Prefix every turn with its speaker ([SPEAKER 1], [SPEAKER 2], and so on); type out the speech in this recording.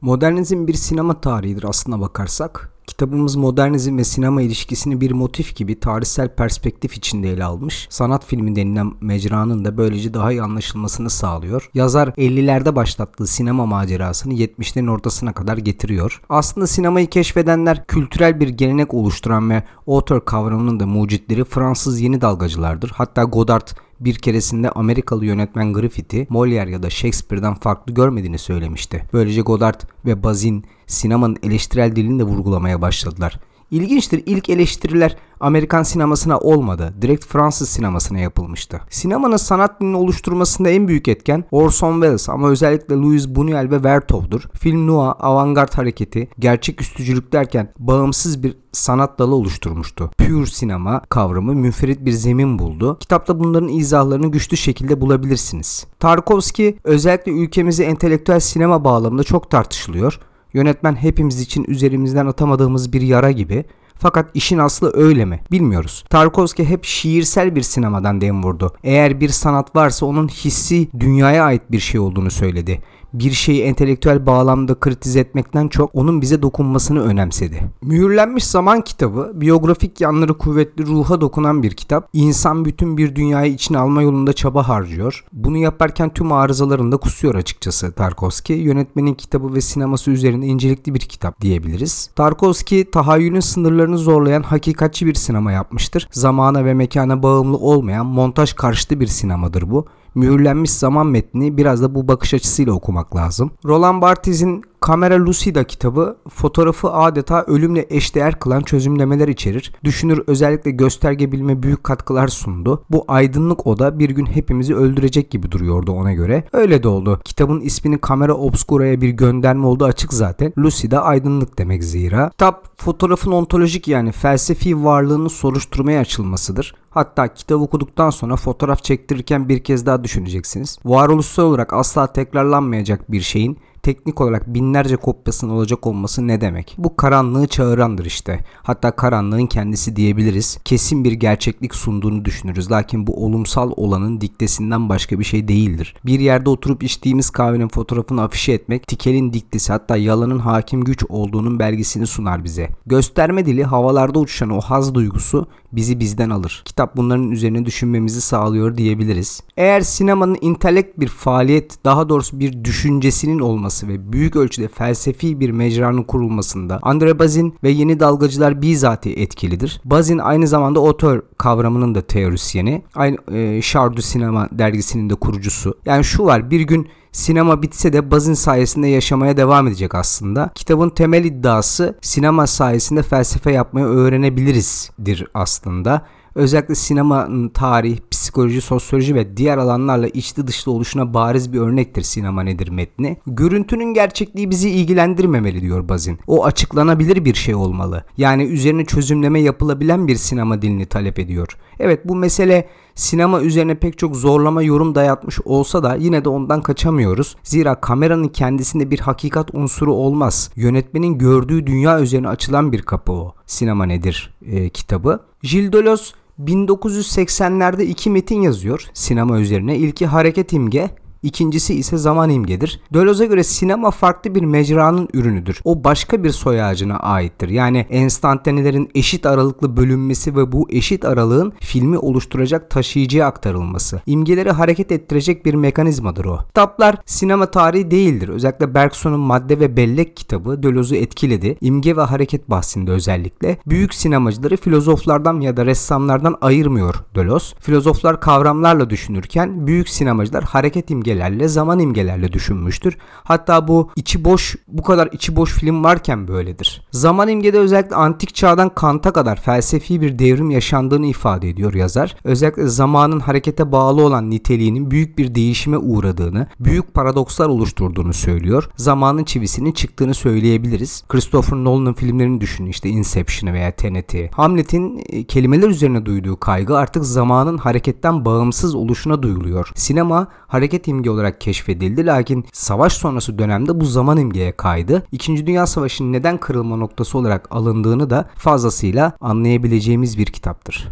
[SPEAKER 1] Modernizm bir sinema tarihidir aslına bakarsak. Kitabımız modernizm ve sinema ilişkisini bir motif gibi tarihsel perspektif içinde ele almış. Sanat filmi denilen mecranın da böylece daha iyi anlaşılmasını sağlıyor. Yazar 50'lerde başlattığı sinema macerasını 70'lerin ortasına kadar getiriyor. Aslında sinemayı keşfedenler kültürel bir gelenek oluşturan ve author kavramının da mucitleri Fransız yeni dalgacılardır. Hatta Godard bir keresinde Amerikalı yönetmen Griffith'i Molière ya da Shakespeare'den farklı görmediğini söylemişti. Böylece Godard ve Bazin sinemanın eleştirel dilini de vurgulamaya başladılar. İlginçtir ilk eleştiriler Amerikan sinemasına olmadı. Direkt Fransız sinemasına yapılmıştı. Sinemanın sanat dilini oluşturmasında en büyük etken Orson Welles ama özellikle Louis Buñuel ve Vertov'dur. Film noir, avantgard hareketi, gerçek üstücülük derken bağımsız bir sanat dalı oluşturmuştu. Pure sinema kavramı münferit bir zemin buldu. Kitapta bunların izahlarını güçlü şekilde bulabilirsiniz. Tarkovski özellikle ülkemizi entelektüel sinema bağlamında çok tartışılıyor. Yönetmen hepimiz için üzerimizden atamadığımız bir yara gibi. Fakat işin aslı öyle mi? Bilmiyoruz. Tarkovski hep şiirsel bir sinemadan dem vurdu. Eğer bir sanat varsa onun hissi dünyaya ait bir şey olduğunu söyledi bir şeyi entelektüel bağlamda kritize etmekten çok onun bize dokunmasını önemsedi. Mühürlenmiş Zaman kitabı biyografik yanları kuvvetli ruha dokunan bir kitap. İnsan bütün bir dünyayı içine alma yolunda çaba harcıyor. Bunu yaparken tüm arızalarında kusuyor açıkçası Tarkovski. Yönetmenin kitabı ve sineması üzerinde incelikli bir kitap diyebiliriz. Tarkovski tahayyülün sınırlarını zorlayan hakikatçi bir sinema yapmıştır. Zamana ve mekana bağımlı olmayan montaj karşıtı bir sinemadır bu mühürlenmiş zaman metni biraz da bu bakış açısıyla okumak lazım. Roland Barthes'in Kamera Lucida kitabı fotoğrafı adeta ölümle eşdeğer kılan çözümlemeler içerir. Düşünür özellikle gösterge bilme büyük katkılar sundu. Bu aydınlık oda bir gün hepimizi öldürecek gibi duruyordu ona göre. Öyle de oldu. Kitabın ismini Kamera Obscura'ya bir gönderme olduğu açık zaten. Lucida aydınlık demek zira. Kitap fotoğrafın ontolojik yani felsefi varlığını soruşturmaya açılmasıdır. Hatta kitap okuduktan sonra fotoğraf çektirirken bir kez daha düşüneceksiniz. Varoluşsal olarak asla tekrarlanmayacak bir şeyin teknik olarak binlerce kopyasının olacak olması ne demek? Bu karanlığı çağırandır işte. Hatta karanlığın kendisi diyebiliriz. Kesin bir gerçeklik sunduğunu düşünürüz. Lakin bu olumsal olanın diktesinden başka bir şey değildir. Bir yerde oturup içtiğimiz kahvenin fotoğrafını afişe etmek tikelin diktesi hatta yalanın hakim güç olduğunun belgesini sunar bize. Gösterme dili havalarda uçuşan o haz duygusu bizi bizden alır. Kitap bunların üzerine düşünmemizi sağlıyor diyebiliriz. Eğer sinemanın intelekt bir faaliyet, daha doğrusu bir düşüncesinin olması ve büyük ölçüde felsefi bir mecranın kurulmasında Andre Bazin ve yeni dalgacılar bizatihi etkilidir. Bazin aynı zamanda otör kavramının da teorisyeni. Aynı e, Şardu Sinema dergisinin de kurucusu. Yani şu var bir gün Sinema bitse de Bazin sayesinde yaşamaya devam edecek aslında. Kitabın temel iddiası sinema sayesinde felsefe yapmayı öğrenebilirizdir aslında. Özellikle sinemanın tarih, psikoloji, sosyoloji ve diğer alanlarla içli dışlı oluşuna bariz bir örnektir sinema nedir metni. Görüntünün gerçekliği bizi ilgilendirmemeli diyor Bazin. O açıklanabilir bir şey olmalı. Yani üzerine çözümleme yapılabilen bir sinema dilini talep ediyor. Evet bu mesele sinema üzerine pek çok zorlama yorum dayatmış olsa da yine de ondan kaçamıyoruz. Zira kameranın kendisinde bir hakikat unsuru olmaz. Yönetmenin gördüğü dünya üzerine açılan bir kapı o. Sinema nedir e, kitabı. Gilles Deleuze 1980'lerde iki metin yazıyor sinema üzerine. İlki Hareket İmge, İkincisi ise zaman imgedir. Döloz'a göre sinema farklı bir mecranın ürünüdür. O başka bir soy ağacına aittir. Yani enstantanelerin eşit aralıklı bölünmesi ve bu eşit aralığın filmi oluşturacak taşıyıcıya aktarılması. İmgeleri hareket ettirecek bir mekanizmadır o. Kitaplar sinema tarihi değildir. Özellikle Bergson'un Madde ve Bellek kitabı Döloz'u etkiledi. İmge ve hareket bahsinde özellikle. Büyük sinemacıları filozoflardan ya da ressamlardan ayırmıyor Döloz. Filozoflar kavramlarla düşünürken büyük sinemacılar hareket imge imgelerle, zaman imgelerle düşünmüştür. Hatta bu içi boş, bu kadar içi boş film varken böyledir. Zaman imgede özellikle antik çağdan Kant'a kadar felsefi bir devrim yaşandığını ifade ediyor yazar. Özellikle zamanın harekete bağlı olan niteliğinin büyük bir değişime uğradığını, büyük paradokslar oluşturduğunu söylüyor. Zamanın çivisinin çıktığını söyleyebiliriz. Christopher Nolan'ın filmlerini düşünün işte Inception'ı veya Tenet'i. Hamlet'in e, kelimeler üzerine duyduğu kaygı artık zamanın hareketten bağımsız oluşuna duyuluyor. Sinema hareket imgesi imge olarak keşfedildi lakin savaş sonrası dönemde bu zaman imgeye kaydı. İkinci Dünya Savaşı'nın neden kırılma noktası olarak alındığını da fazlasıyla anlayabileceğimiz bir kitaptır.